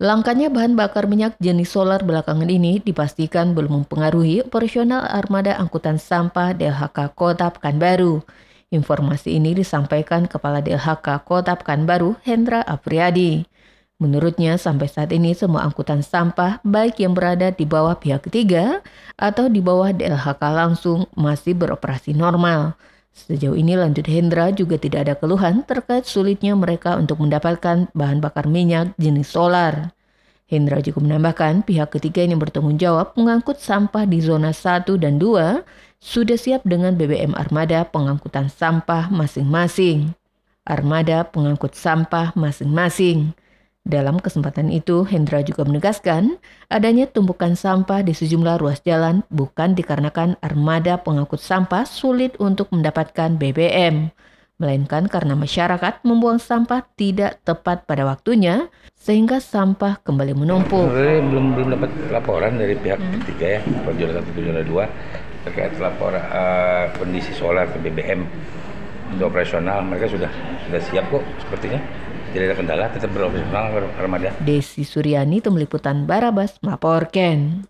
Langkanya bahan bakar minyak jenis solar belakangan ini dipastikan belum mempengaruhi operasional armada angkutan sampah DLHK Kota Pekanbaru. Informasi ini disampaikan Kepala DLHK Kota Pekanbaru, Hendra Apriyadi. Menurutnya, sampai saat ini semua angkutan sampah, baik yang berada di bawah pihak ketiga atau di bawah DLHK langsung, masih beroperasi normal. Sejauh ini lanjut Hendra juga tidak ada keluhan terkait sulitnya mereka untuk mendapatkan bahan bakar minyak jenis solar. Hendra juga menambahkan pihak ketiga yang bertanggung jawab mengangkut sampah di zona 1 dan 2 sudah siap dengan BBM armada pengangkutan sampah masing-masing. Armada pengangkut sampah masing-masing. Dalam kesempatan itu, Hendra juga menegaskan adanya tumpukan sampah di sejumlah ruas jalan bukan dikarenakan armada pengangkut sampah sulit untuk mendapatkan BBM, melainkan karena masyarakat membuang sampah tidak tepat pada waktunya sehingga sampah kembali menumpuk. belum belum dapat laporan dari pihak hmm. ketiga ya, juara satu juara dua terkait laporan uh, kondisi solar ke BBM untuk operasional mereka sudah sudah siap kok sepertinya tidak ada kendala tetap beroperasional armada. Desi Suryani, Tim Liputan Barabas, melaporkan.